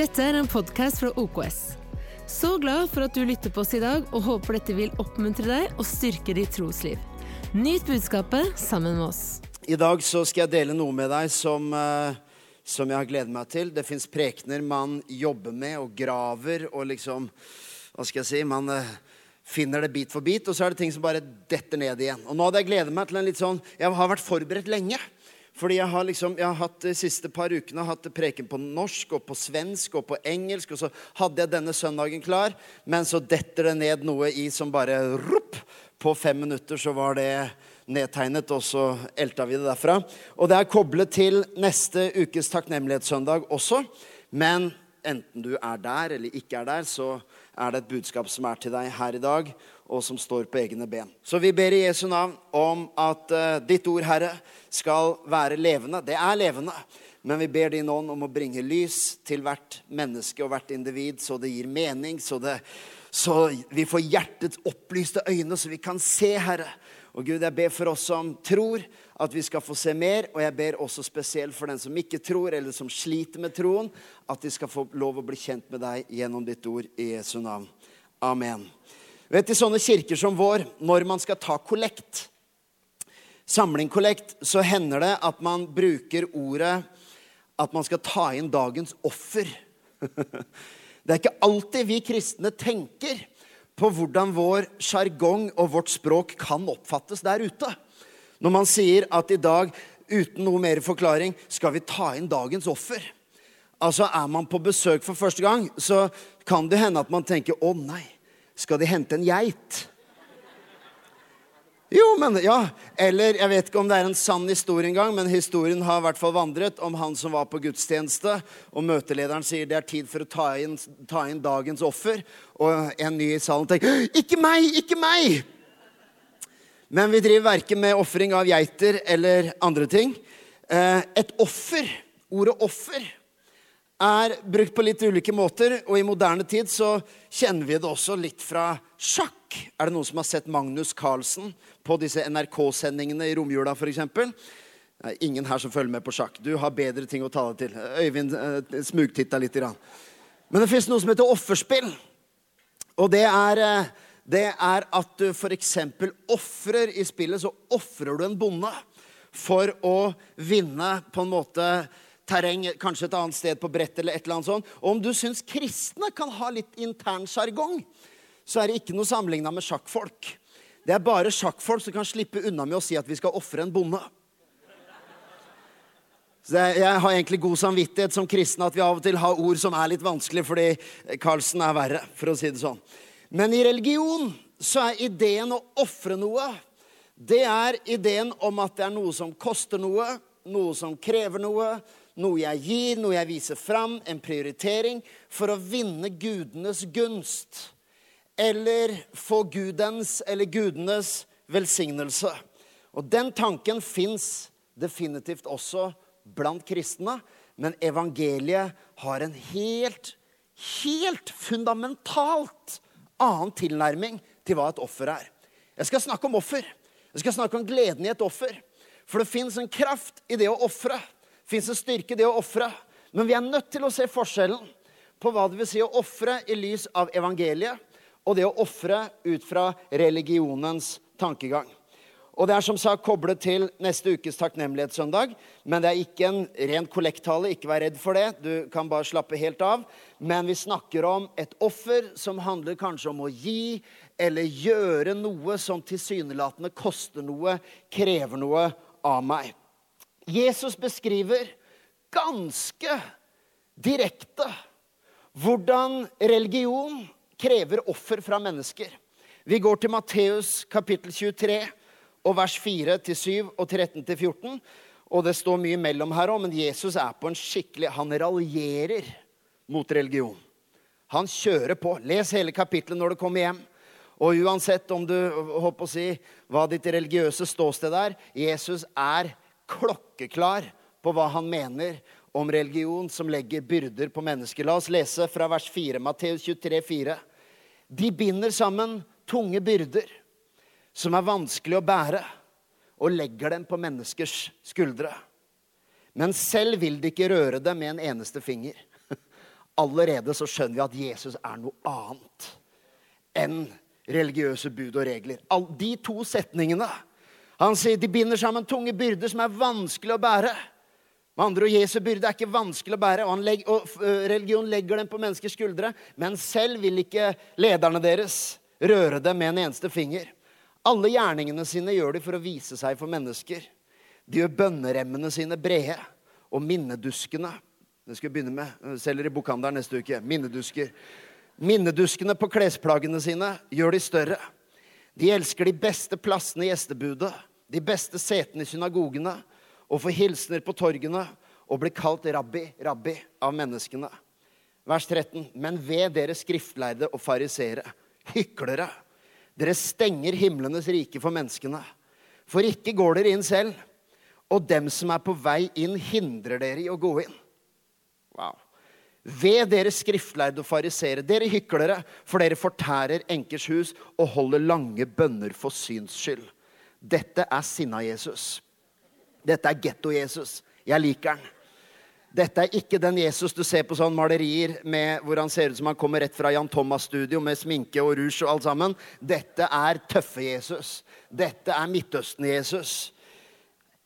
Dette er en podkast fra OKS. Så glad for at du lytter på oss i dag, og håper dette vil oppmuntre deg og styrke ditt trosliv. Nyt budskapet sammen med oss. I dag så skal jeg dele noe med deg som, eh, som jeg har gledet meg til. Det fins prekener man jobber med og graver og liksom Hva skal jeg si? Man eh, finner det bit for bit, og så er det ting som bare detter ned igjen. Og nå hadde jeg gledet meg til en litt sånn Jeg har vært forberedt lenge. Fordi jeg har liksom, jeg har hatt de siste par ukene hatt preken på norsk og på svensk og på engelsk. Og så hadde jeg denne søndagen klar, men så detter det ned noe i som bare rupp. På fem minutter så var det nedtegnet, og så elta vi det derfra. Og det er koblet til neste ukes takknemlighetssøndag også. Men enten du er der eller ikke er der, så er det et budskap som er til deg her i dag, og som står på egne ben. Så vi ber i Jesu navn om at uh, ditt ord, Herre, skal være levende. Det er levende. Men vi ber din ånd om å bringe lys til hvert menneske og hvert individ, så det gir mening, så, det, så vi får hjertets opplyste øyne, så vi kan se, Herre. Og Gud, jeg ber for oss som tror, at vi skal få se mer. Og jeg ber også spesielt for den som ikke tror, eller som sliter med troen, at de skal få lov å bli kjent med deg gjennom ditt ord i Jesu navn. Amen. Vet I sånne kirker som vår, når man skal ta kollekt, samlingkollekt, så hender det at man bruker ordet at man skal ta inn dagens offer. Det er ikke alltid vi kristne tenker på hvordan vår sjargong og vårt språk kan oppfattes der ute. Når man sier at i dag, uten noe mer forklaring, skal vi ta inn dagens offer. Altså Er man på besøk for første gang, så kan det hende at man tenker 'Å nei, skal de hente en geit?' Jo, men ja. Eller jeg vet ikke om det er en sann historie engang, men historien har i hvert fall vandret om han som var på gudstjeneste, og møtelederen sier det er tid for å ta inn, ta inn dagens offer. Og en ny i salen tenker 'Ikke meg! Ikke meg!' Men vi driver verken med ofring av geiter eller andre ting. Eh, et offer, ordet offer, er brukt på litt ulike måter. Og i moderne tid så kjenner vi det også litt fra sjakk. Er det noen som har sett Magnus Carlsen på disse NRK-sendingene i romjula f.eks.? Det er ingen her som følger med på sjakk. Du har bedre ting å ta deg til. Øyvind eh, smugtitta litt. Grann. Men det fins noe som heter offerspill. Og det er, eh, det er at du f.eks. ofrer i spillet. Så ofrer du en bonde for å vinne på en måte terreng, kanskje et annet sted på brett eller et eller annet sånt. Og om du syns kristne kan ha litt intern sjargong, så er det ikke noe sammenligna med sjakkfolk. Det er bare sjakkfolk som kan slippe unna med å si at vi skal ofre en bonde. Så jeg, har egentlig god samvittighet som kristen at vi av og til har ord som er litt vanskelig, fordi Karlsen er verre, for å si det sånn. Men i religion så er ideen å ofre noe, det er ideen om at det er noe som koster noe, noe som krever noe, noe jeg gir, noe jeg viser fram, en prioritering, for å vinne gudenes gunst. Eller få gudens eller gudenes velsignelse. Og den tanken fins definitivt også blant kristne, men evangeliet har en helt, helt fundamentalt annen tilnærming til hva et offer er. Jeg skal snakke om offer. Jeg skal snakke om gleden i et offer. For det fins en kraft i det å ofre. Fins en styrke i det å ofre. Men vi er nødt til å se forskjellen på hva det vil si å ofre i lys av evangeliet, og det å ofre ut fra religionens tankegang. Og Det er som sagt koblet til neste ukes takknemlighetssøndag. Men det er ikke en ren kollektale. Ikke vær redd for det. Du kan bare slappe helt av. Men vi snakker om et offer som handler kanskje om å gi eller gjøre noe som tilsynelatende koster noe, krever noe av meg. Jesus beskriver ganske direkte hvordan religion krever offer fra mennesker. Vi går til Matteus kapittel 23 og vers 4-7 og 13-14. Og det står mye mellom her òg, men Jesus er på en skikkelig Han raljerer mot religion. Han kjører på. Les hele kapittelet når du kommer hjem. Og uansett om du håper å si, hva ditt religiøse ståsted er, Jesus er klokkeklar på hva han mener om religion som legger byrder på mennesker. La oss lese fra vers 4, Matteus 23, 4. De binder sammen tunge byrder som er vanskelig å bære, og legger dem på menneskers skuldre. Men selv vil de ikke røre dem med en eneste finger. Allerede så skjønner vi at Jesus er noe annet enn religiøse bud og regler. De to setningene Han sier de binder sammen tunge byrder som er vanskelig å bære. Med andre ord, Jesu byrde er ikke vanskelig å bære, og, legger, og religion legger den på menneskers skuldre. Men selv vil ikke lederne deres røre dem med en eneste finger. Alle gjerningene sine gjør de for å vise seg for mennesker. De gjør bønneremmene sine brede, og minneduskene Det skal vi begynne med. Selger i bokhandelen neste uke. Minnedusker. Minneduskene på klesplaggene sine gjør de større. De elsker de beste plassene i gjestebudet, de beste setene i synagogene, og få hilsener på torgene og bli kalt rabbi, rabbi av menneskene. Vers 13. Men ved dere skriftlærde og farisere, hyklere, dere stenger himlenes rike for menneskene. For ikke går dere inn selv, og dem som er på vei inn, hindrer dere i å gå inn. Wow. Ved dere skriftlærde og farisere, dere hyklere, for dere fortærer enkers hus og holder lange bønner for syns skyld. Dette er sinna Jesus. Dette er getto-Jesus. Jeg liker han. Dette er ikke den Jesus du ser på sånne malerier med, hvor han ser ut som han kommer rett fra Jan Thomas-studio med sminke og rouge og alt sammen. Dette er tøffe Jesus. Dette er Midtøsten-Jesus.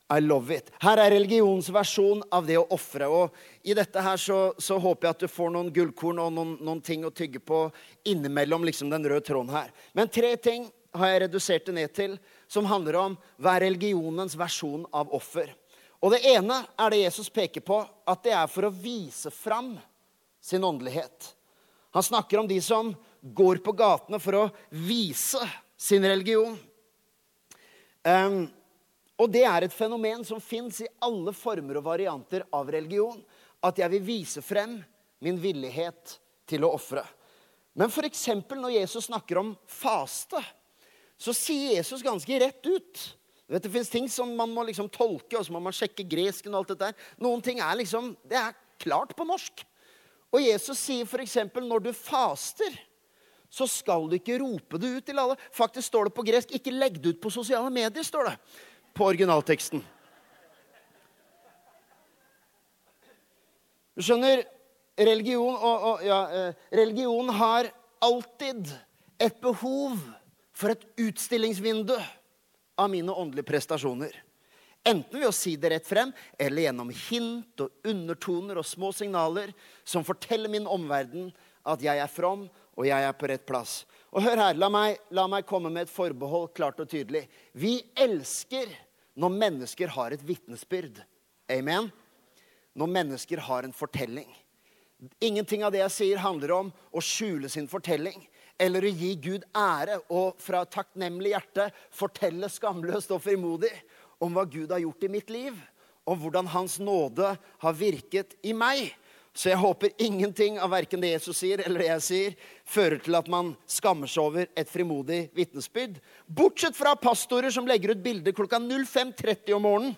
I love it. Her er religionens versjon av det å ofre. Og i dette her så, så, håper jeg at du får noen gullkorn og noen, noen ting å tygge på innimellom liksom den røde tråden her. Men tre ting har jeg redusert det ned til, som handler om hva er religionens versjon av offer. Og det ene er det Jesus peker på, at det er for å vise fram sin åndelighet. Han snakker om de som går på gatene for å vise sin religion. Um, og det er et fenomen som fins i alle former og varianter av religion. At jeg vil vise frem min villighet til å ofre. Men f.eks. når Jesus snakker om faste, så sier Jesus ganske rett ut vet, Det fins ting som man må liksom tolke, og så må man sjekke gresken. og alt dette. Noen ting er liksom, det er klart på norsk. Og Jesus sier f.eks.: Når du faster, så skal du ikke rope det ut til alle. Faktisk står det på gresk 'ikke legg det ut på sosiale medier'. står det på originalteksten. Du skjønner, religion, og, og, ja, eh, religion har alltid et behov for et utstillingsvindu av mine åndelige prestasjoner. Enten ved å si det rett frem, eller gjennom hint og undertoner og små signaler som forteller min omverden at jeg er from, og jeg er på rett plass. Og hør her, la meg, la meg komme med et forbehold klart og tydelig. Vi elsker når mennesker har et vitnesbyrd. Amen? Når mennesker har en fortelling. Ingenting av det jeg sier, handler om å skjule sin fortelling eller å gi Gud ære og fra takknemlig hjerte fortelle skamløst og frimodig om hva Gud har gjort i mitt liv, og hvordan Hans nåde har virket i meg. Så jeg håper ingenting av verken det Jesus sier eller det jeg sier, fører til at man skammer seg over et frimodig vitnesbyrd. Bortsett fra pastorer som legger ut bilder klokka 05.30 om morgenen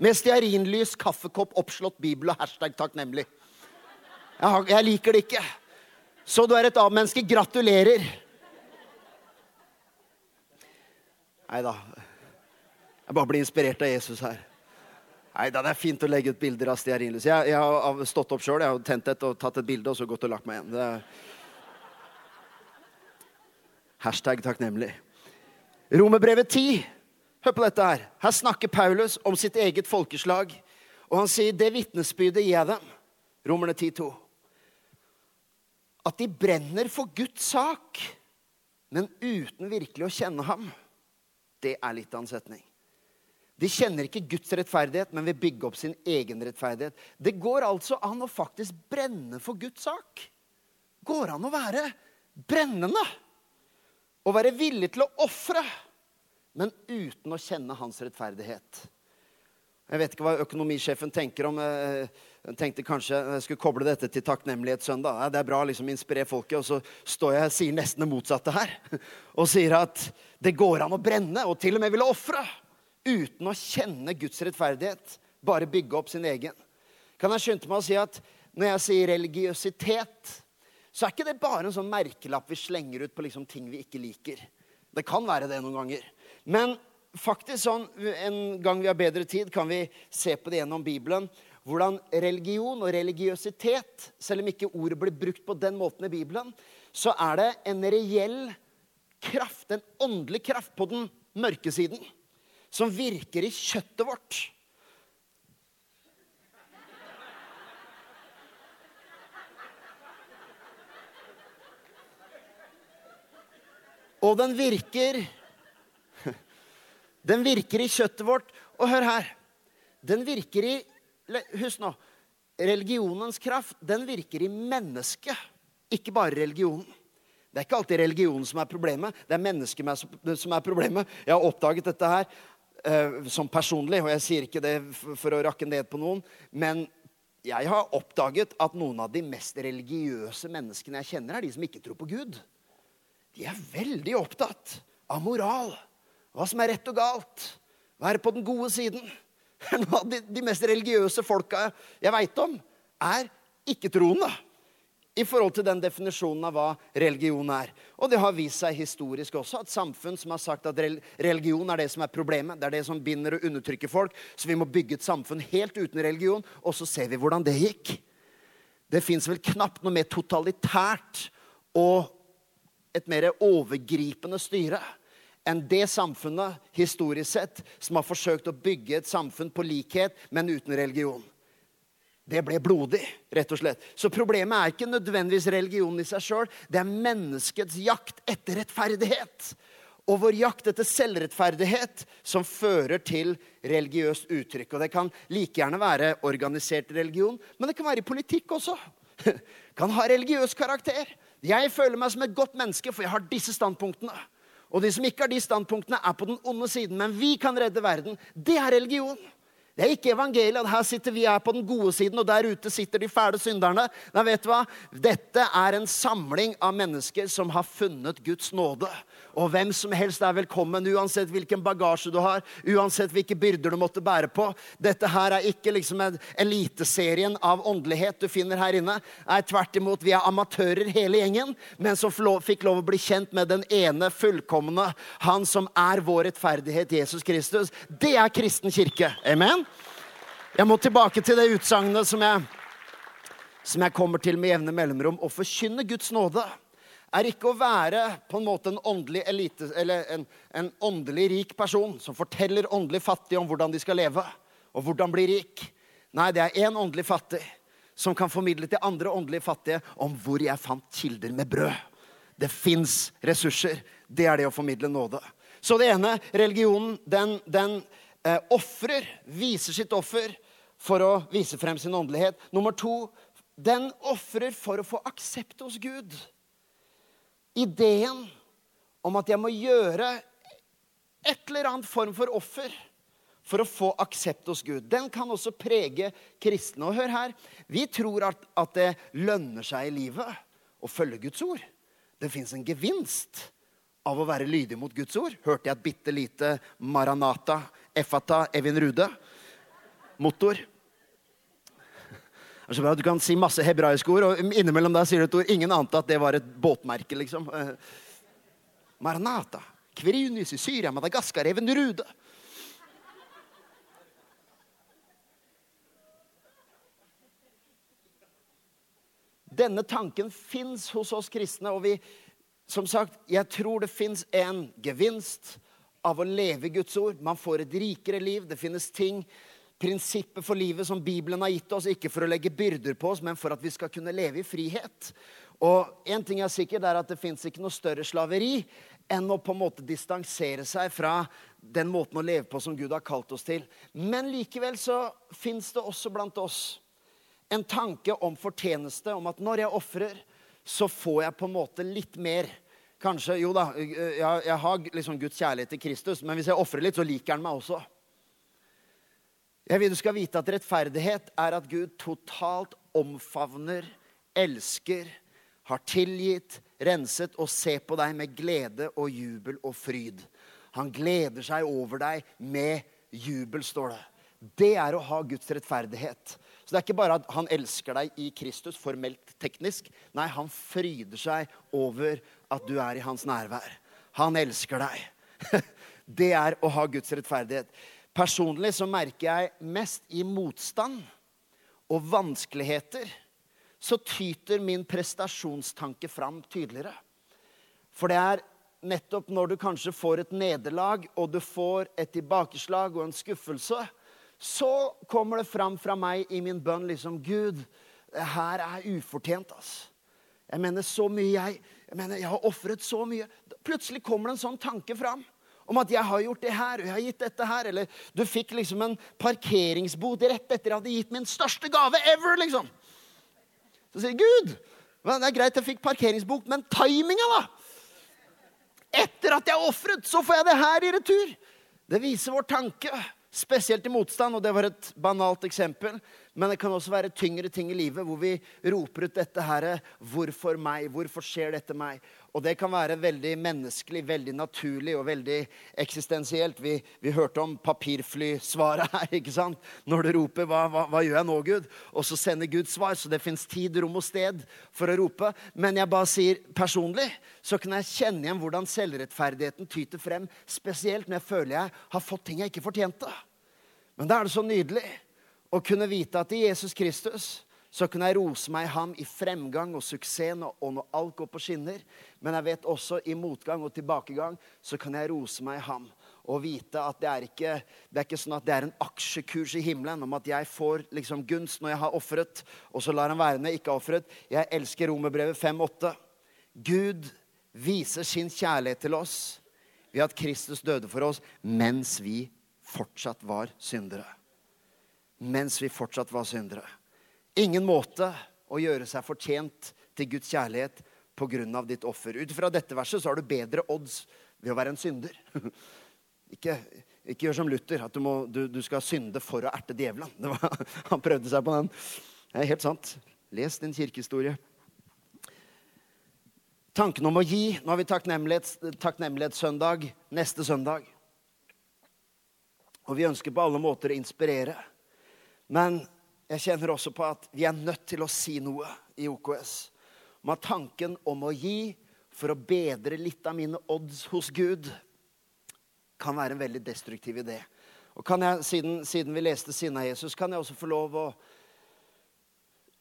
med stearinlys, kaffekopp, oppslått bibel og hashtag takknemlig. Jeg, liker det ikke. Så du er et A-menneske. Gratulerer. Nei da. Jeg bare blir inspirert av Jesus her. Nei da, det er fint å legge ut bilder av stearinlys. Jeg, jeg, har stått opp sjøl, jeg har tent et og tatt et bilde, og så gått og lagt meg igjen. Det. Hashtag takknemlig. Romerbrevet 10. Hør på dette her. Her snakker Paulus om sitt eget folkeslag. Og han sier det vitnesbyrdet gir jeg dem. Romerne 10,2 at de brenner for Guds sak, men uten virkelig å kjenne ham. Det er litt av en setning. De kjenner ikke Guds rettferdighet, men vil bygge opp sin egen rettferdighet. Det går altså an å faktisk brenne for Guds sak. Går an å være brennende. Å være villig til å ofre, men uten å kjenne hans rettferdighet. Jeg vet ikke hva økonomisjefen tenker om eh, Jeg tenkte kanskje jeg skulle koble dette til takknemlighetssøndag. Det er bra å liksom inspirere folket. Og så står jeg og sier nesten det motsatte her. Og sier at det går an å brenne, og til og med ville ofre. Uten å kjenne Guds rettferdighet. Bare bygge opp sin egen. Kan jeg skynde meg å si at når jeg sier religiøsitet, så er ikke det bare en sånn merkelapp vi slenger ut på liksom ting vi ikke liker. Det kan være det noen ganger. Men faktisk sånn, En gang vi har bedre tid, kan vi se på det gjennom Bibelen. Hvordan religion og religiøsitet, selv om ikke ordet blir brukt på den måten i Bibelen, så er det en reell kraft, en åndelig kraft, på den mørke siden. Som virker i kjøttet vårt. Og den virker Den virker i kjøttet vårt. Og hør her. Den virker i Husk nå. Religionens kraft, den virker i mennesket, ikke bare religionen. Det er ikke alltid religionen som er problemet, det er mennesket som er problemet. Jeg har oppdaget dette her uh, som personlig, og jeg sier ikke det for å rakke ned på noen. Men jeg har oppdaget at noen av de mest religiøse menneskene jeg kjenner, er de som ikke tror på Gud. De er veldig opptatt av moral. Hva som er rett og galt. Være på den gode siden. Noen av de, de mest religiøse folka jeg veit om, er ikke-troende i forhold til den definisjonen av hva religion er. Og det har vist seg historisk også at samfunn som har sagt at religion er det som er problemet, det er det som binder og undertrykker folk, så vi må bygge et samfunn helt uten religion, og så ser vi hvordan det gikk. Det fins vel knapt noe mer totalitært og et mer overgripende styre enn det samfunnet historisk sett som har forsøkt å bygge et samfunn på likhet, men uten religion. Det ble blodig, rett og slett. Så problemet er ikke nødvendigvis religionen i seg sjøl. Det er menneskets jakt etter rettferdighet. Og vår jakt etter selvrettferdighet som fører til religiøst uttrykk. Og det kan like gjerne være organisert religion, men det kan være i politikk også. Kan ha religiøs karakter. Jeg føler meg som et godt menneske, for jeg har disse standpunktene. Og de som ikke har de standpunktene, er på den onde siden. Men vi kan redde verden. Det er religion. Det er ikke evangeliet. Her sitter vi her på den gode siden, og der ute sitter de fæle synderne. Nei, vet du hva? Dette er en samling av mennesker som har funnet Guds nåde. Og hvem som helst er velkommen, uansett hvilken bagasje du har, uansett hvilke byrder du måtte bære på. Dette her er ikke liksom en eliteserien av åndelighet du finner her inne. Nei, tvert imot, vi er amatører hele gjengen, men som fikk lov å bli kjent med den ene fullkomne, han som er vår rettferdighet, Jesus Kristus. Det er kristen kirke. Amen? Jeg må tilbake til det utsagnet som jeg, som jeg kommer til med jevne mellomrom. Å forkynne Guds nåde er ikke å være på en måte en åndelig elite, en, en åndelig rik person som forteller åndelig fattige om hvordan de skal leve, og hvordan bli rik. Nei, det er én åndelig fattig som kan formidle til andre åndelige fattige om hvor jeg fant kilder med brød. Det fins ressurser. Det er det å formidle nåde. Så det ene, religionen, den, den eh, ofrer, viser sitt offer for å vise frem sin åndelighet. Nummer to den ofrer for å få aksept hos Gud. Ideen om at jeg må gjøre et eller annet form for offer for å få aksept hos Gud. Den kan også prege kristne. Og hør her, vi tror at, at det lønner seg i livet å følge Guds ord. Det fins en gevinst av å være lydig mot Guds ord. Hørte jeg et bitte lite Maranata, Efata, Evin Rude? Motor. Det så bra at Du kan si masse hebraiske ord, og innimellom der sier du et ord. Ingen ante at det var et båtmerke, liksom. Eh, Maranata. Kviriunis i Syria, Madagaskar, Evenerude. Denne tanken fins hos oss kristne, og vi, som sagt, jeg tror det fins en gevinst av å leve Guds ord. Man får et rikere liv. Det finnes ting prinsippet for livet som Bibelen har gitt oss, ikke for å legge byrder på oss, men for at vi skal kunne leve i frihet. Og en ting er sikkert er at Det fins ikke noe større slaveri enn å på en måte distansere seg fra den måten å leve på som Gud har kalt oss til. Men likevel så fins det også blant oss en tanke om fortjeneste, om at når jeg ofrer, så får jeg på en måte litt mer. Kanskje, Jo da, jeg, jeg har liksom Guds kjærlighet til Kristus, men hvis jeg ofrer litt, så liker han meg også. Jeg vil du skal vite at rettferdighet er at Gud totalt omfavner, elsker, har tilgitt, renset og ser på deg med glede og jubel og fryd. Han gleder seg over deg med jubel, står det. Det er å ha Guds rettferdighet. Så det er ikke bare at han elsker deg i Kristus, formelt teknisk. Nei, han fryder seg over at du er i hans nærvær. Han elsker deg. Det er å ha Guds rettferdighet. Personlig så merker jeg mest i motstand og vanskeligheter, så tyter min prestasjonstanke fram tydeligere. For det er nettopp når du kanskje får et nederlag, og du får et tilbakeslag og en skuffelse, så kommer det fram fra meg i min bønn liksom Gud, det her er ufortjent, ass. Jeg mener så mye jeg Jeg mener, jeg har ofret så mye. Plutselig kommer det en sånn tanke fram om at jeg har gjort det her og jeg har gitt dette her. Eller du fikk liksom en parkeringsbot rett etter at jeg hadde gitt min største gave ever. liksom. Så sier Gud det er greit jeg fikk parkeringsbot, men timinga, da? Etter at jeg ofret, så får jeg det her i retur. Det viser vår tanke. Spesielt i motstand, og det var et banalt eksempel. Men det kan også være tyngre ting i livet hvor vi roper ut dette her. Hvorfor meg? Hvorfor skjer dette meg? Og det kan være veldig menneskelig, veldig naturlig og veldig eksistensielt. Vi, vi hørte om papirflysvaret her, ikke sant? Når du roper hva, hva, hva, gjør jeg nå, Gud?' Og så sender Gud svar. Så det fins tid, rom og sted for å rope. Men jeg bare sier personlig så kan jeg kjenne igjen hvordan selvrettferdigheten tyter frem. Spesielt når jeg føler jeg har fått ting jeg ikke fortjente. Men da er det så nydelig å kunne vite at i Jesus Kristus så kunne jeg rose meg i ham i fremgang og suksess og når alt går på skinner. Men jeg vet også i motgang og tilbakegang så kan jeg rose meg i ham og vite at det er ikke, det er ikke sånn at det er en aksjekurs i himmelen om at jeg får liksom gunst når jeg har ofret, og så lar han være jeg ikke har ofret. Jeg elsker Romerbrevet 5,8. Gud viser sin kjærlighet til oss ved at Kristus døde for oss mens vi fortsatt var syndere. Mens vi fortsatt var syndere. Ingen måte å gjøre seg fortjent til Guds kjærlighet pga. ditt offer. Ut fra dette verset så har du bedre odds ved å være en synder. Ikke, ikke gjør som Luther, at du, må, du, du, skal synde for å erte djevelen. Var, han prøvde seg på den. Det er helt sant. Les din kirkehistorie. Tanken om å gi. Nå har vi takknemlighets, takknemlighetssøndag neste søndag. Og vi ønsker på alle måter å inspirere. Men jeg kjenner også på at vi er nødt til å si noe i OKS om at tanken om å gi for å bedre litt av mine odds hos Gud kan være en veldig destruktiv idé. Og jeg, siden, siden, vi leste sinnet Jesus, kan jeg også få lov å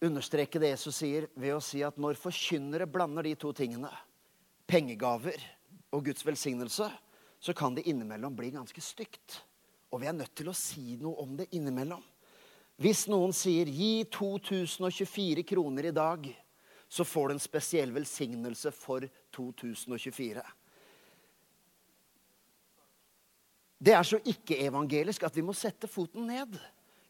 understreke det Jesus sier, ved å si at når forkynnere blander de to tingene, pengegaver og Guds velsignelse, så kan det innimellom bli ganske stygt. Og vi er nødt til å si noe om det innimellom. Hvis noen sier 'gi 2024 kroner i dag', så får du en spesiell velsignelse for 2024. Det er så ikke-evangelisk at vi må sette foten ned.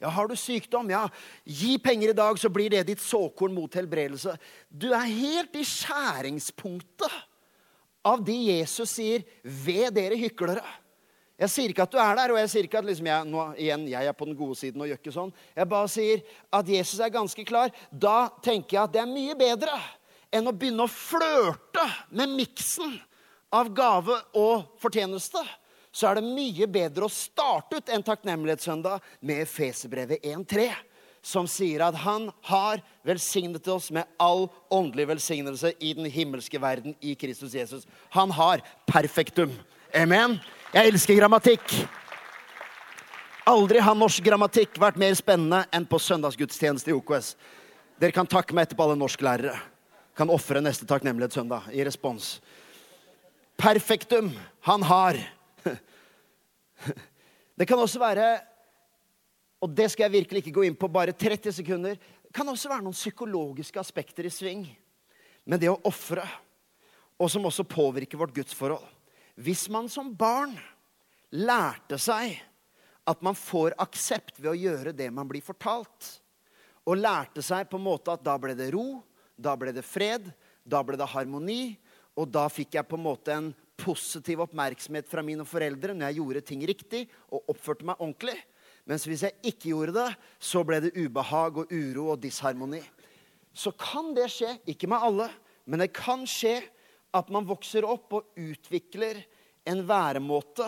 Ja, Har du sykdom? Ja, gi penger i dag, så blir det ditt såkorn mot helbredelse. Du er helt i skjæringspunktet av de Jesus sier 'ved dere hyklere'. Jeg sier ikke at du er der, og jeg sier ikke at liksom jeg, nå, igjen, jeg er på den gode siden og gjør ikke sånn. Jeg bare sier at Jesus er ganske klar. Da tenker jeg at det er mye bedre enn å begynne å flørte med miksen av gave og fortjeneste. Så er det mye bedre å starte ut en takknemlighetssøndag med Fesebrevet 1.3 som sier at han har velsignet oss med all åndelig velsignelse i den himmelske verden i Kristus Jesus. Han har perfektum. Amen. Jeg elsker grammatikk. Aldri har norsk grammatikk vært mer spennende enn på søndagsgudstjeneste i OKS. Dere kan takke meg etterpå, alle norsklærere. Kan ofre neste takknemlighetssøndag i respons. Perfektum han har. Det kan også være, og det skal jeg virkelig ikke gå inn på, bare 30 sekunder. Det kan også være noen psykologiske aspekter i sving Men det å ofre, og som også påvirker vårt gudsforhold. Hvis man som barn lærte seg at man får aksept ved å gjøre det man blir fortalt, og lærte seg på en måte at da ble det ro, da ble det fred, da ble det harmoni, og da fikk jeg på en måte en positiv oppmerksomhet fra mine foreldre når jeg gjorde ting riktig og oppførte meg ordentlig. Mens hvis jeg ikke gjorde det, så ble det ubehag og uro og disharmoni. Så kan det skje, ikke med alle, men det kan skje at man vokser opp og utvikler en væremåte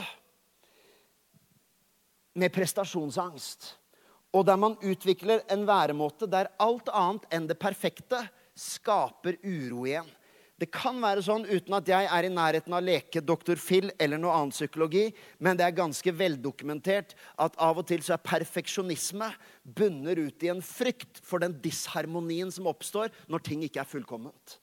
med prestasjonsangst. Og der man utvikler en væremåte der alt annet enn det perfekte skaper uro igjen. Det kan være sånn, uten at jeg er i nærheten av å leke Dr. Phil eller noe annen psykologi, men det er ganske veldokumentert at av og til så er perfeksjonisme bunner ut i en frykt for den disharmonien som oppstår når ting ikke er fullkomment.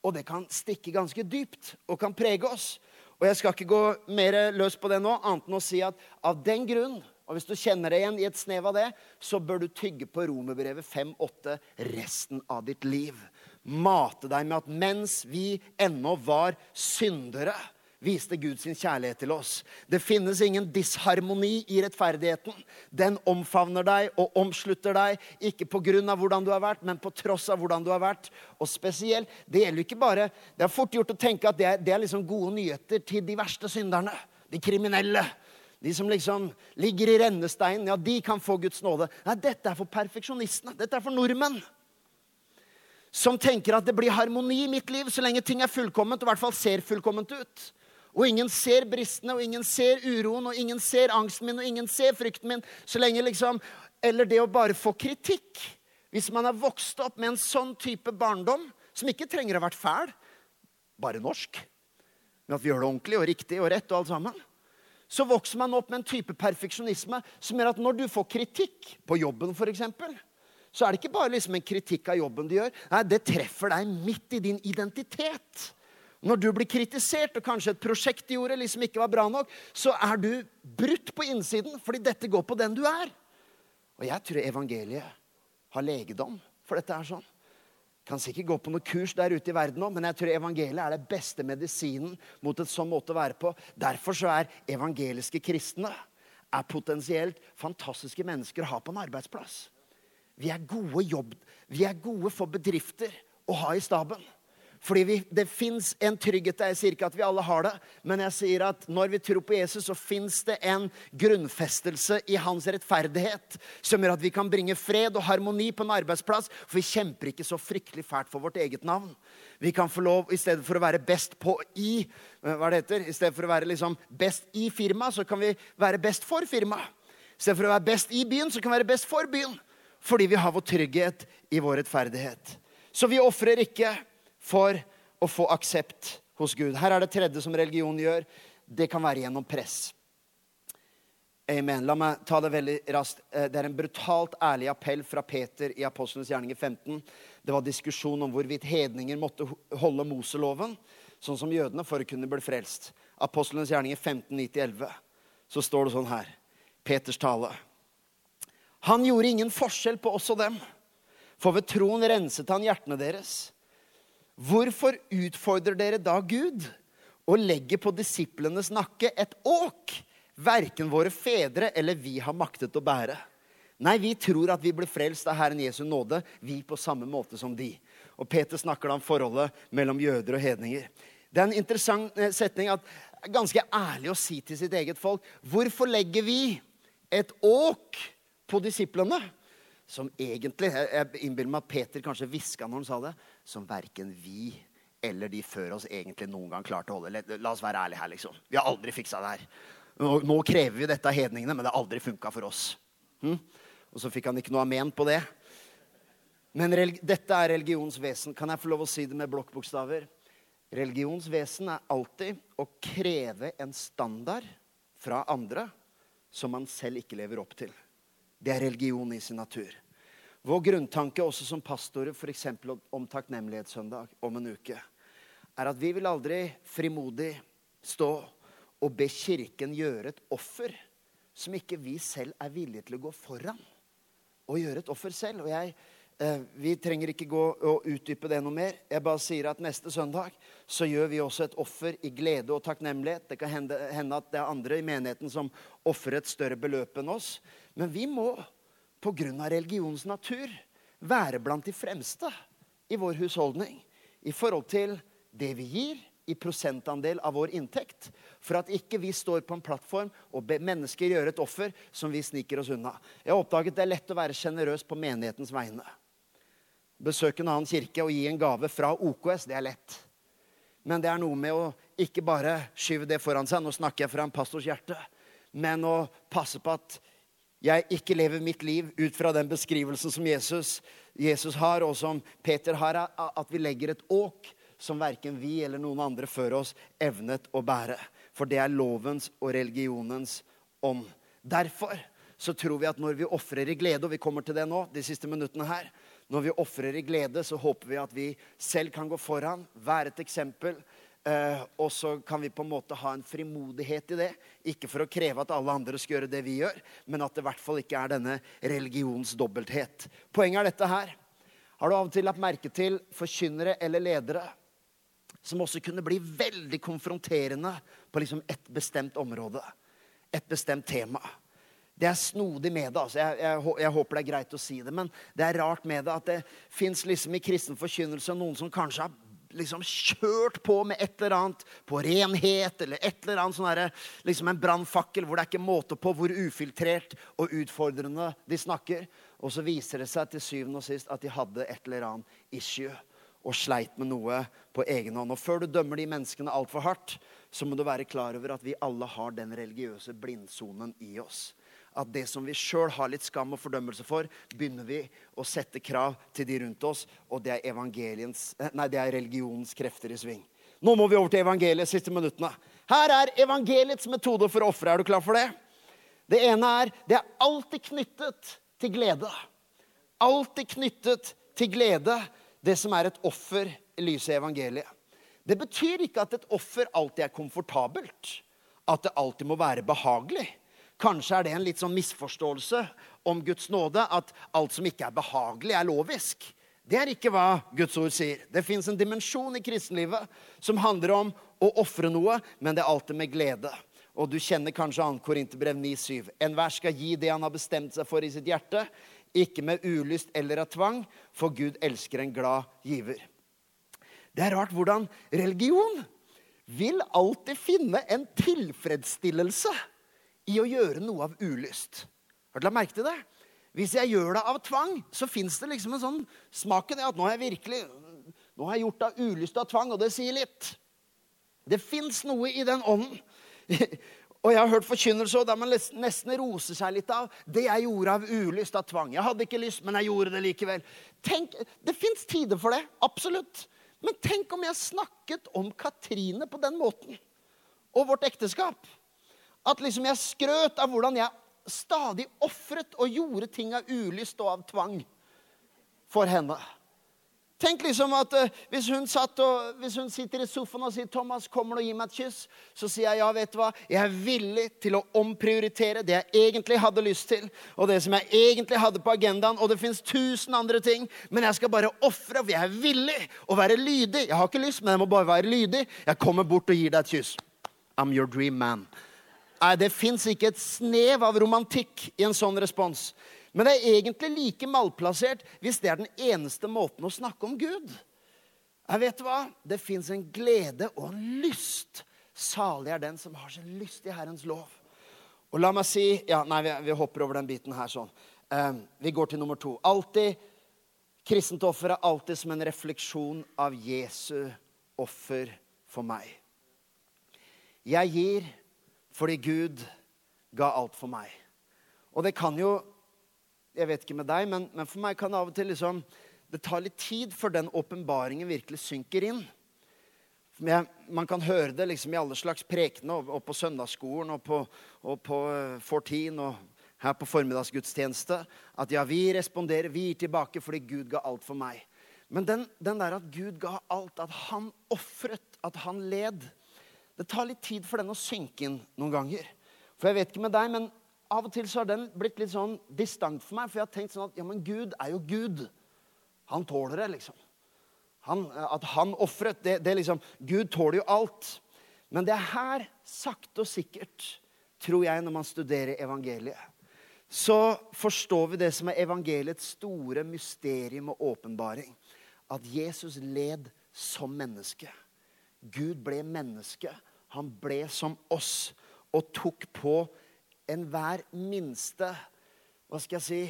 Og det kan stikke ganske dypt og kan prege oss. Og Jeg skal ikke gå mer løs på det nå, annet enn å si at av den grunn, og hvis du kjenner deg igjen i et snev av det, så bør du tygge på Romerbrevet 5-8 resten av ditt liv mate deg med at mens vi ennå var syndere, viste Gud sin kjærlighet til oss. Det finnes ingen disharmoni i rettferdigheten. Den omfavner deg og omslutter deg, ikke pga. hvordan du har vært, men på tross av hvordan du har vært. Og spesielt, Det gjelder ikke bare, det er fort gjort å tenke at det er, det er liksom gode nyheter til de verste synderne. De kriminelle. De som liksom ligger i rennesteinen, ja, de kan få Guds nåde. Nei, dette er for perfeksjonistene. Dette er for nordmenn som tenker at det blir harmoni i mitt liv så lenge ting er fullkomment, og i hvert fall ser fullkomment ut. Og ingen ser bristene, og ingen ser uroen, og ingen ser angsten min, og ingen ser frykten min. så lenge liksom, Eller det å bare få kritikk. Hvis man er vokst opp med en sånn type barndom, som ikke trenger å ha vært fæl, bare norsk, men at vi gjør det ordentlig og riktig og rett og alt sammen, så vokser man opp med en type perfeksjonisme som gjør at når du får kritikk, på jobben f.eks., så er det ikke bare liksom en kritikk av jobben du gjør. Nei, Det treffer deg midt i din identitet. Når du blir kritisert, og kanskje et prosjekt du gjorde liksom ikke var bra nok, så er du brutt på innsiden fordi dette går på den du er. Og jeg tror evangeliet har legedom for dette er sånn. Kan sikkert gå på noen kurs der ute i verden òg, men jeg tror evangeliet er det beste medisinen mot et sånn måte å være på. Derfor så er evangeliske kristne er potensielt fantastiske mennesker å ha på en arbeidsplass. Vi er gode jobb, vi er gode for bedrifter å ha i staben. Fordi vi, Det fins en trygghet der. Jeg sier ikke at vi alle har det, men jeg sier at når vi tror på Jesus, så fins det en grunnfestelse i hans rettferdighet som gjør at vi kan bringe fred og harmoni på en arbeidsplass. For vi kjemper ikke så fryktelig fælt for vårt eget navn. Vi kan få lov, I stedet for å være best på i, eh, hva det heter, i stedet for å være liksom best i firma, så kan vi være best for firma. I stedet for å være best i byen, så kan vi være best for byen fordi vi har vår trygghet i vår rettferdighet. Så vi ofrer ikke for å få aksept hos Gud. Her er det tredje som religion gjør. Det kan være gjennom press. Amen. La meg ta det veldig raskt. Eh, det er en brutalt ærlig appell fra Peter i Apostlenes gjerninger 15. Det var diskusjon om hvorvidt hedninger måtte holde Moseloven, sånn som jødene, for å kunne bli frelst. Apostlenes gjerninger 15, 9-11. Så står det sånn her. Peters tale. Han gjorde ingen forskjell på oss og dem, for ved troen renset han hjertene deres. Hvorfor utfordrer dere da Gud og legger på disiplenes nakke et åk verken våre fedre eller vi har maktet å bære? Nei, vi tror at vi blir frelst av Herren Jesu nåde, vi på samme måte som de. Og Peter snakker da om forholdet mellom jøder og hedninger. Det er en interessant eh, setning at ganske ærlig å si til sitt eget folk Hvorfor legger vi et åk på disiplene. Som egentlig Jeg innbiller meg at Peter kanskje hviska når han sa det. Som verken vi eller de før oss egentlig noen gang klarte å holde. La oss være ærlige her, liksom. Vi har aldri fiksa det her. Nå, nå krever vi dette av hedningene, men det har aldri funka for oss. Hm? Og så fikk han ikke noe amen på det. Men dette er religionens vesen. Kan jeg få lov å si det med blokkbokstaver? Religionens vesen er alltid å kreve en standard fra andre som man selv ikke lever opp til. Det er religion i sin natur. Vår grunntanke også som pastorer f.eks. om takknemlighetssøndag om en uke, er at vi vil aldri frimodig stå og be Kirken gjøre et offer som ikke vi selv er villige til å gå foran og gjøre et offer selv. Og jeg, eh, Vi trenger ikke gå og utdype det noe mer. Jeg bare sier at neste søndag så gjør vi også et offer i glede og takknemlighet. Det kan hende, hende at det er andre i menigheten som ofrer et større beløp enn oss. Men vi må pga. religionens natur være blant de fremste i vår husholdning i forhold til det vi gir i prosentandel av vår inntekt. For at ikke vi står på en plattform og ber mennesker gjøre et offer som vi sniker oss unna. Jeg har oppdaget det er lett å være sjenerøs på menighetens vegne. Besøke en annen kirke og gi en gave fra OKS, det er lett. Men det er noe med å ikke bare skyve det foran seg. Nå snakker jeg fra en pastors hjerte. Men å passe på at jeg ikke lever mitt liv ut fra den beskrivelsen som Jesus, Jesus har, og som Peter har, at vi legger et åk som verken vi eller noen andre før oss evnet å bære. For det er lovens og religionens ånd. Derfor så tror vi at når vi ofrer i glede, og vi kommer til det nå, de siste minuttene her Når vi ofrer i glede, så håper vi at vi selv kan gå foran, være et eksempel. Eh, og så kan vi på en måte ha en frimodighet i det. Ikke for å kreve at alle andre skal gjøre det vi gjør, men at det i hvert fall ikke er denne religions dobbelthet. Poenget er dette her. Har du av og til lagt merke til forkynnere eller ledere som også kunne bli veldig konfronterende på liksom et bestemt område? Et bestemt tema. Det er snodig med det. altså. Jeg, jeg, jeg, håper det er greit å si det. Men det er rart med det at det fins liksom i kristen forkynnelse noen som kanskje har liksom kjørt på med et eller annet på renhet eller et eller annet sånn herre liksom en brannfakkel hvor det er ikke måte på hvor ufiltrert og utfordrende de snakker. Og så viser det seg til syvende og sist at de hadde et eller annet issue og sleit med noe på egen hånd. Og før du dømmer de menneskene altfor hardt, så må du være klar over at vi alle har den religiøse blindsonen i oss at det som vi sjøl har litt skam og fordømmelse for, begynner vi å sette krav til de rundt oss, og det er, eh, nei, det er religionens krefter i sving. Nå må vi over til evangeliet siste minuttene. Her er evangeliets metode for å ofre. Er du klar for det? Det ene er det er alltid knyttet til glede. Alltid knyttet til glede, det som er et offer i lyset av evangeliet. Det betyr ikke at et offer alltid er komfortabelt. At det alltid må være behagelig. Kanskje er det en litt sånn misforståelse om Guds nåde, at alt som ikke er behagelig, er lovisk. Det er ikke hva Guds ord sier. Det fins en dimensjon i kristenlivet som handler om å ofre noe, men det er alltid med glede. Og du kjenner kanskje 2. Korinterbrev 9,7. Enhver skal gi det han har bestemt seg for i sitt hjerte, ikke med ulyst eller av tvang, for Gud elsker en glad giver. Det er rart hvordan religion vil alltid finne en tilfredsstillelse i å gjøre noe av ulyst. Har du lagt merke til det? Hvis jeg gjør det av tvang, så fins det liksom en sånn smak i det at nå har jeg virkelig nå har jeg gjort det av ulyst og av tvang, og det sier litt. Det fins noe i den ånden. Og jeg har hørt forkynnelse der man nesten roser seg litt av det jeg gjorde av ulyst, av tvang. Jeg hadde ikke lyst, men jeg gjorde det likevel. Tenk, Det fins tider for det. Absolutt. Men tenk om jeg snakket om Katrine på den måten. Og vårt ekteskap. At liksom jeg skrøt av hvordan jeg stadig ofret og gjorde ting av ulyst og av tvang for henne. Tenk liksom at uh, hvis, hun og, hvis, hun sitter i sofaen og sier 'Thomas, kommer du og gir meg et kyss?' Så sier jeg ja, vet du hva, jeg er villig til å omprioritere det jeg egentlig hadde lyst til, og det som jeg egentlig hadde på agendaen, og det fins tusen andre ting, men jeg skal bare ofre, for jeg er villig å være lydig. Jeg har ikke lyst, men jeg må bare være lydig. Jeg kommer bort og gir deg et kyss. I'm your dream man. Nei, det fins ikke et snev av romantikk i en sånn respons. Men det er egentlig like malplassert hvis det er den eneste måten å snakke om Gud. Jeg vet hva? Det fins en glede og en lyst. Salig er den som har sin lyst i Herrens lov. Og la meg si ja, Nei, vi, vi hopper over den biten her sånn. Um, vi går til nummer to. Alltid Kristent offer er alltid som en refleksjon av Jesu offer for meg. Jeg gir fordi Gud ga alt for meg. Og det kan jo Jeg vet ikke med deg, men, men for meg kan det av og til liksom Det tar litt tid før den åpenbaringen virkelig synker inn. Jeg, man kan høre det liksom i alle slags prekener, og, og, på søndagsskolen og på, og på uh, Fortin og her på formiddagsgudstjeneste, at ja, vi responderer, vi gir tilbake fordi Gud ga alt for meg. Men den, den der at Gud ga alt, at han ofret, at han led, det tar litt tid for den å synke inn noen ganger. For jeg vet ikke med deg, men av og til så har den blitt litt sånn distant for meg. For jeg har tenkt sånn at ja, men Gud er jo Gud. Han tåler det, liksom. Han, at han ofret, det, det liksom Gud tåler jo alt. Men det er her, sakte og sikkert, tror jeg, når man studerer evangeliet, så forstår vi det som er evangeliets store mysterium og åpenbaring. At Jesus led som menneske. Gud ble menneske han ble som oss og tok på enhver minste Hva skal jeg si?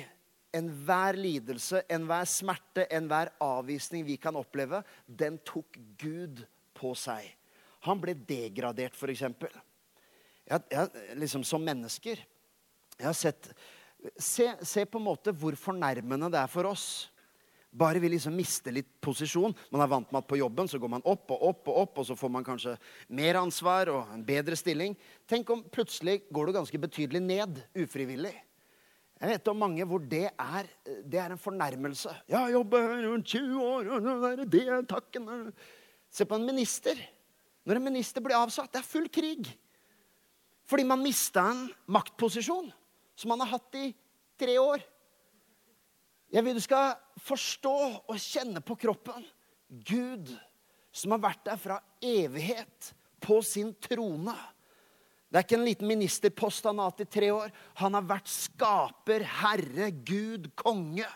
Enhver lidelse, enhver smerte, enhver avvisning vi kan oppleve, den tok Gud på seg. Han ble degradert, f.eks. Jeg, liksom som mennesker. Jeg har sett se, se på en måte hvor fornærmende det er for oss Bare vi liksom mister litt posisjon. Man er vant med at på jobben så går man opp og opp, og opp, og så får man kanskje mer ansvar og en bedre stilling. Tenk om plutselig går du ganske betydelig ned ufrivillig. Jeg vet om mange hvor det er, det er en fornærmelse. Jeg jobber rundt 20 år, og det er takken. Se på en minister. Når en minister blir avsatt, det er full krig. Fordi man mista en maktposisjon som man har hatt i tre år. Jeg vil du skal forstå og kjenne på kroppen Gud som har vært der fra evighet på sin trone. Det er ikke en liten ministerpost han har hatt i tre år. Han har vært skaper, herre, Gud, konge.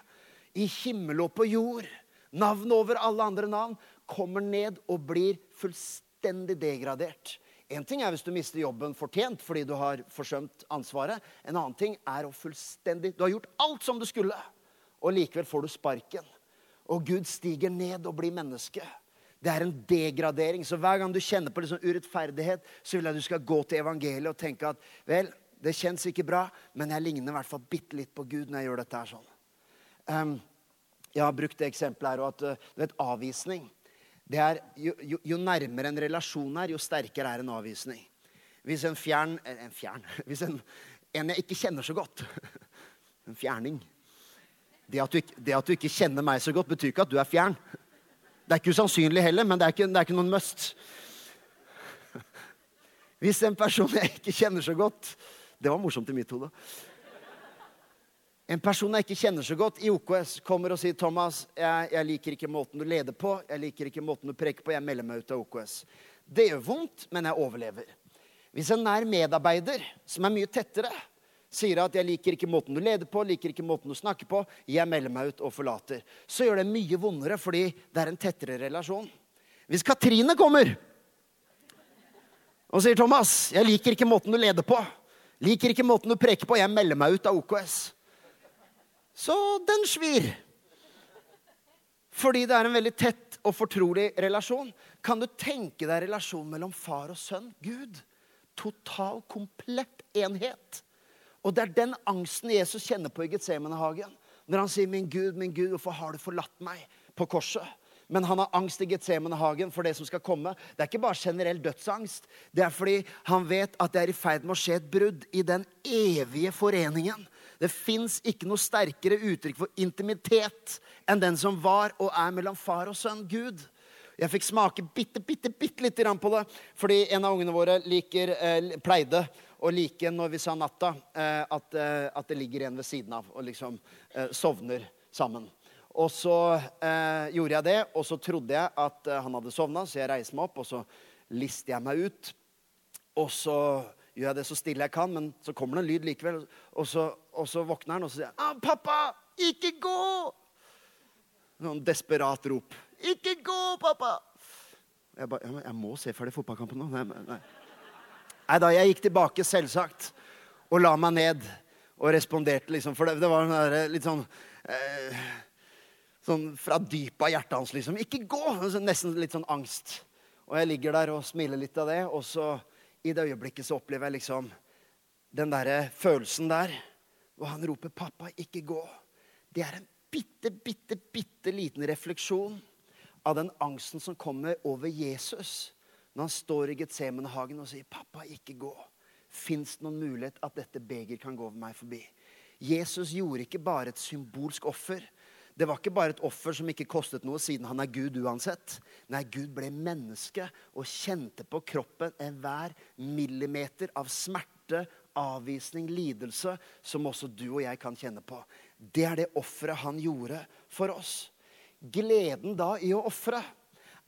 I himmel og på jord. Navn over alle andre navn. Kommer ned og blir fullstendig degradert. En ting er hvis du mister jobben fortjent fordi du har forsømt ansvaret. En annen ting er å fullstendig Du har gjort alt som du skulle og likevel får du sparken. Og Gud stiger ned og blir menneske. Det er en degradering. Så hver gang du kjenner på liksom urettferdighet, så vil jeg at du skal gå til evangeliet og tenke at vel, det kjennes ikke bra, men jeg ligner i hvert fall bitte litt på Gud når jeg gjør dette her sånn. Um, jeg har brukt det eksempelet her, og at uh, du vet, avvisning det er, jo, jo, jo, nærmere en relasjon er, jo sterkere er en avvisning. Hvis en fjern eh, En fjern Hvis en, en jeg ikke kjenner så godt En fjerning det at, du, det at, du ikke, kjenner meg så godt, betyr ikke at du er fjern. Det er ikke usannsynlig heller, men det er ikke, det er ikke noen must. Hvis en person jeg ikke kjenner så godt Det var morsomt i mitt hode. En person jeg ikke kjenner så godt i OKS, kommer og sier Thomas, jeg, jeg liker ikke måten du leder på, jeg liker ikke måten du preker på, jeg melder meg ut av OKS. Det gjør vondt, men jeg overlever. Hvis en nær medarbeider som er mye tettere, sier at 'jeg liker ikke måten du leder på, liker ikke måten du snakker på', 'jeg melder meg ut og forlater', så gjør det mye vondere fordi det er en tettere relasjon. Hvis Katrine kommer og sier 'Thomas, jeg liker ikke måten du leder på', 'liker ikke måten du preker på', 'jeg melder meg ut av OKS', så den svir. Fordi det er en veldig tett og fortrolig relasjon. Kan du tenke deg relasjonen mellom far og sønn? Gud. Total, komplett enhet. Og det er den angsten Jesus kjenner på i Getsemanehagen. Når han sier, 'Min Gud, min Gud, hvorfor har du forlatt meg?' på korset. Men han har angst i Getsemanehagen for det som skal komme. Det er ikke bare generell dødsangst. Det er fordi han vet at det er i ferd med å skje et brudd i den evige foreningen. Det fins ikke noe sterkere uttrykk for intimitet enn den som var og er mellom far og sønn, Gud. Jeg fikk smake bitte, bitte, bitte litt på det fordi en av ungene våre liker, eh, pleide og like når vi sa natta, eh, at, eh, at, det ligger en ved siden av og liksom eh, sovner sammen. Og så eh, gjorde jeg det, og så trodde jeg at eh, han hadde sovna, så jeg reiste meg opp, og så lister jeg meg ut. Og så gjør jeg det så stille jeg kan, men så kommer det en lyd likevel. Og så, og så våkner han, og så sier han, 'Pappa, ikke gå!' Noen desperat rop. 'Ikke gå, pappa!' Jeg, bare, jeg må se ferdig fotballkampen nå. Nei, nei. Nei da, jeg gikk tilbake, selvsagt, og la meg ned og responderte, liksom. For det, det var der, litt sånn eh, Sånn fra dypet av hjertet hans, liksom. Ikke gå! Nesten litt sånn angst. Og jeg ligger der og smiler litt av det, og så i det øyeblikket så opplever jeg liksom den derre følelsen der. Og han roper 'Pappa, ikke gå'. Det er en bitte, bitte, bitte liten refleksjon av den angsten som kommer over Jesus når han står i Getsemanehagen og sier, 'Pappa, ikke gå'. Fins det noen mulighet at dette beger kan gå over meg forbi? Jesus gjorde ikke bare et symbolsk offer. Det var ikke bare et offer som ikke kostet noe, siden han er Gud uansett. Nei, Gud ble menneske og kjente på kroppen enhver millimeter av smerte, avvisning, lidelse, som også du og jeg kan kjenne på. Det er det offeret han gjorde for oss. Gleden da i å ofre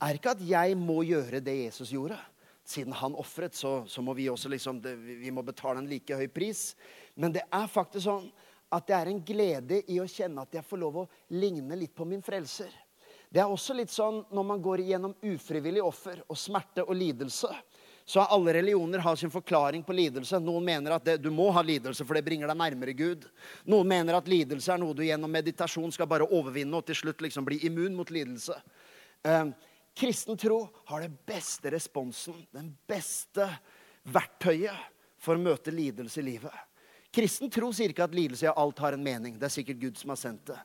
er ikke at jeg må gjøre det Jesus gjorde. Siden han ofret, så, så, må vi også liksom, det, vi må betale en like høy pris. Men det er faktisk sånn at det er en glede i å kjenne at jeg får lov å ligne litt på min frelser. Det er også litt sånn når man går igjennom ufrivillig offer og smerte og lidelse. Så har alle religioner har sin forklaring på lidelse. Noen mener at det, du må ha lidelse, for det bringer deg nærmere Gud. Noen mener at lidelse er noe du gjennom meditasjon skal bare overvinne og til slutt liksom bli immun mot lidelse. Uh, Kristen tro har den beste responsen, den beste verktøyet for å møte lidelse i livet. Kristen tro sier ikke at lidelse i alt har en mening. Det er sikkert Gud som har sendt det.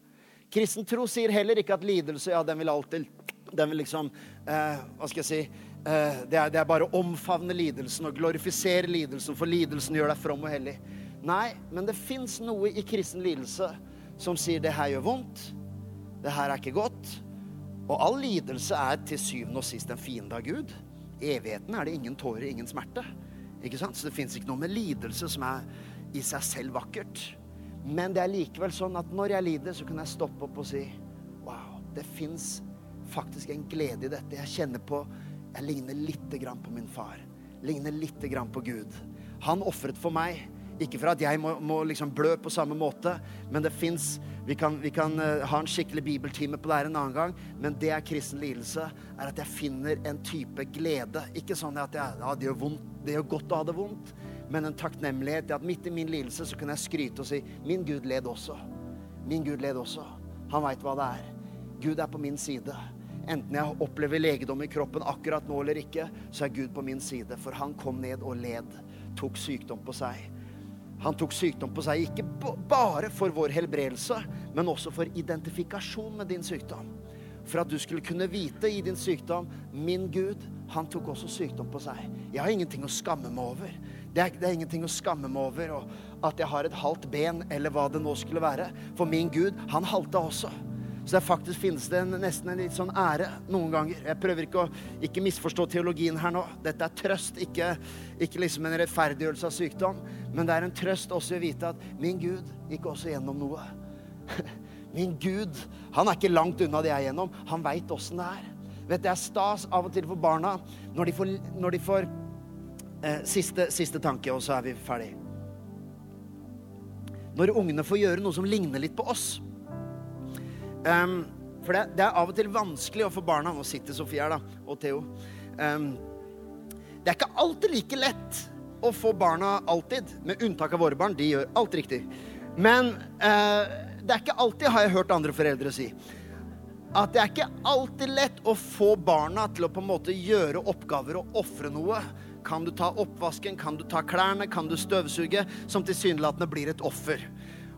Kristen tro sier heller ikke at lidelse ja, den vil alltid den vil liksom eh, Hva skal jeg si eh, det, er, det, er, bare å omfavne lidelsen og glorifisere lidelsen, for lidelsen gjør deg from og hellig. Nei, men det fins noe i kristen lidelse som sier det her gjør vondt, det her er ikke godt. Og all lidelse er til syvende og sist en fiende av Gud. I evigheten er det ingen tårer, ingen smerte. Ikke sant? Så det fins ikke noe med lidelse som er i seg selv vakkert. Men det er likevel sånn at når jeg lider, så kan jeg stoppe opp og si Wow, det fins faktisk en glede i dette. Jeg kjenner på Jeg ligner lite grann på min far. Ligner lite grann på Gud. Han ofret for meg. Ikke for at jeg må, må liksom blø på samme måte, men det fins Vi vi kan uh, ha en skikkelig bibeltime på det her en annen gang, men det er kristen lidelse. Er at jeg finner en type glede. Ikke sånn at jeg, ja, det, gjør vondt, det gjør godt å ha det vondt, men en takknemlighet til at midt i min lidelse så kan jeg skryte og si Min Gud led også. Min Gud led også. Han veit hva det er. Gud er på min side. Enten jeg opplever legedom i kroppen akkurat nå eller ikke, så er Gud på min side. For han kom ned og led. Tok sykdom på seg. Han tok sykdom på seg ikke bare for vår helbredelse, men også for identifikasjon med din sykdom. For at du skulle kunne vite i din sykdom min Gud, han tok også sykdom på seg. Jeg har ingenting å skamme meg over. Det er, det er ingenting å skamme meg over at jeg har et halvt ben, eller hva det nå skulle være. For min Gud, han halta også. Så det faktisk finnes det en, nesten en litt sånn ære noen ganger. Jeg prøver ikke å ikke misforstå teologien her nå. Dette er trøst, ikke, ikke liksom en rettferdiggjørelse av sykdom. Men det er en trøst også å vite at min Gud gikk også gjennom noe. Min Gud, han er ikke langt unna det jeg er gjennom. Han veit åssen det er. Vet Det er stas av og til for barna når de får, når de får eh, siste, siste tanke, og så er vi ferdig. Når ungene får gjøre noe som ligner litt på oss. Um, for det, det, er av og til vanskelig å få barna Nå sitter Sofie her, da, og Theo. Um, det er ikke alltid like lett å få barna alltid, med unntak av våre barn. De gjør alt riktig. Men uh, det er ikke alltid, har jeg hørt andre foreldre si, at det er ikke alltid lett å få barna til å på en måte gjøre oppgaver og ofre noe. Kan du ta oppvasken, kan du ta klærne, kan du støvsuge, som tilsynelatende blir et offer.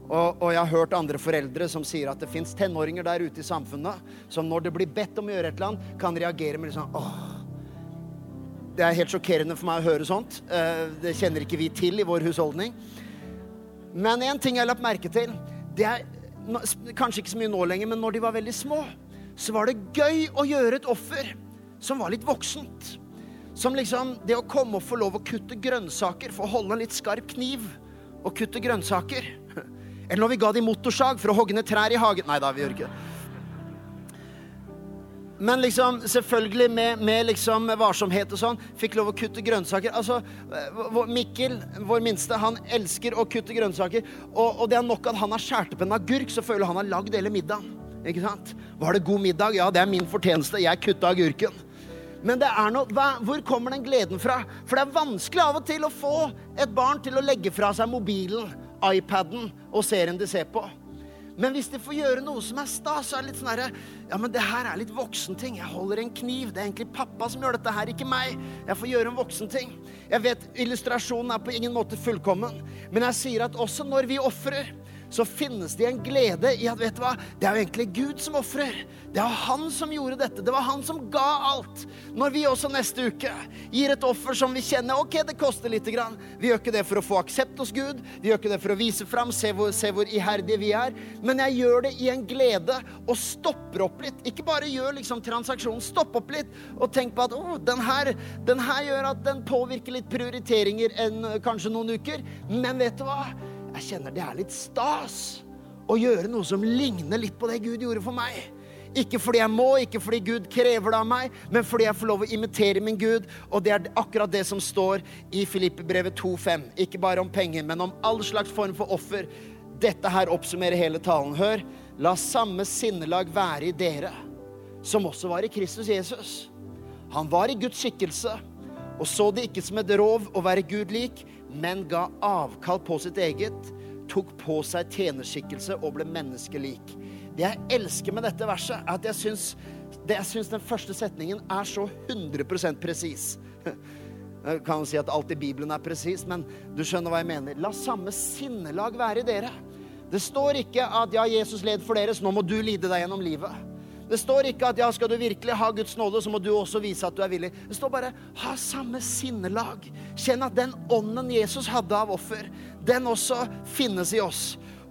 Og, og, jeg har hørt andre foreldre som sier at det fins tenåringer der ute i samfunnet som når det blir bedt om å gjøre et eller annet, kan reagere med sånn åh. Det er helt sjokkerende for meg å høre sånt. Eh, det kjenner ikke vi til i vår husholdning. Men én ting jeg har lagt merke til, det er kanskje ikke så mye nå lenger, men når de var veldig små, så var det gøy å gjøre et offer som var litt voksent. Som liksom det å komme og få lov å kutte grønnsaker, få holde en litt skarp kniv og kutte grønnsaker. Eller når vi ga dem motorsag for å hogge ned trær i hagen. Nei da, vi gjør ikke det. Men liksom, selvfølgelig med, med liksom varsomhet og sånn. Fikk lov å kutte grønnsaker. Altså, Mikkel, vår minste, han elsker å kutte grønnsaker. Og, og det er nok at han har skåret opp en agurk, så føler han har lagd hele middagen. Ikke sant? Var det god middag? Ja, det er min fortjeneste. Jeg kutta agurken. Men det er noe, hva, hvor kommer den gleden fra? For det er vanskelig av og til å få et barn til å legge fra seg mobilen iPaden og serien de ser på. Men hvis de får gjøre noe som er stas, så er det litt sånn herre Ja, men det her er litt voksenting. Jeg holder en kniv. Det er egentlig pappa som gjør dette her, ikke meg. Jeg får gjøre en voksenting. Jeg vet illustrasjonen er på ingen måte fullkommen, men jeg sier at også når vi ofrer, så finnes det en glede i at vet du hva, det er jo egentlig Gud som ofrer. Det var han som gjorde dette. Det var han som ga alt. Når vi også neste uke gir et offer som vi kjenner ok, det koster lite grann. Vi gjør ikke det for å få aksept hos Gud. Vi gjør ikke det for å vise fram, se hvor, se hvor iherdige vi er. Men jeg gjør det i en glede og stopper opp litt. Ikke bare gjør liksom transaksjonen, stopp opp litt og tenk på at oh, den, den her gjør at den påvirker litt prioriteringer enn kanskje noen uker. Men vet du hva? Jeg kjenner det er litt stas å gjøre noe som ligner litt på det Gud gjorde for meg. Ikke fordi jeg må, ikke fordi Gud krever det av meg, men fordi jeg får lov å imitere min Gud. Og det er akkurat det som står i Filippebrevet 2,5. Ikke bare om penger, men om all slags form for offer. Dette her oppsummerer hele talen. Hør. La samme sinnelag være i dere, som også var i Kristus Jesus. Han var i Guds skikkelse og så det ikke som et rov å være Gud lik, men ga avkall på sitt eget, tok på seg tjenerskikkelse og ble menneskelik. Det jeg elsker med dette verset, er at jeg syns, det jeg syns den første setningen er så 100 presis. Jeg kan si at alt i Bibelen er presis, men du skjønner hva jeg mener. La samme sinnelag være i dere. Det står ikke at ja, Jesus led for dere, så nå må du lide deg gjennom livet. Det står ikke at ja, skal du virkelig ha Guds nåde, så må du også vise at du er villig. Det står bare ha samme sinnelag. Kjenn at den ånden Jesus hadde av offer, den også finnes i oss.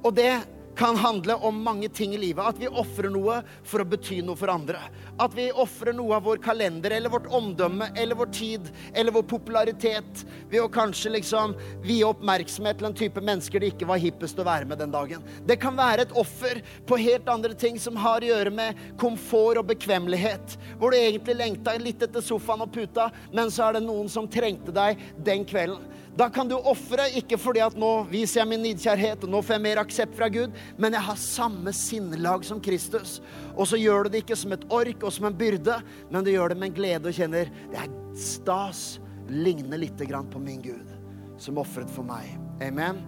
Og det kan handle om mange ting i livet. At vi ofrer noe for å bety noe for andre. At vi ofrer noe av vår kalender eller vårt omdømme eller vår tid eller vår popularitet ved å kanskje liksom vie oppmerksomhet til en type mennesker det ikke var hippest å være med den dagen. Det kan være et offer på helt andre ting som har å gjøre med komfort og bekvemmelighet. Hvor du egentlig lengta litt etter sofaen og puta, men så er det noen som trengte deg den kvelden. Da kan du ofre, ikke fordi at nå viser jeg min nidkjærhet, og nå får jeg mer aksept fra Gud, men jeg har samme sinnelag som Kristus. Og så gjør du det ikke som et ork og som en byrde, men du gjør det med en glede og kjenner det er stas. Ligner litt på min Gud, som ofret for meg. Amen.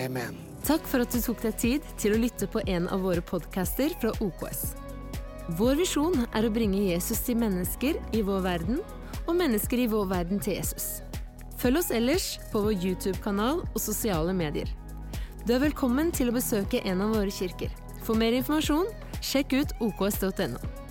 Amen. Takk for at du tok deg tid til å lytte på en av våre podcaster fra OKS. Vår visjon er å bringe Jesus til mennesker i vår verden, og mennesker i vår verden til Jesus. Følg oss ellers på vår YouTube-kanal og sosiale medier. Du er velkommen til å besøke en av våre kirker. For mer informasjon, sjekk ut oks.no.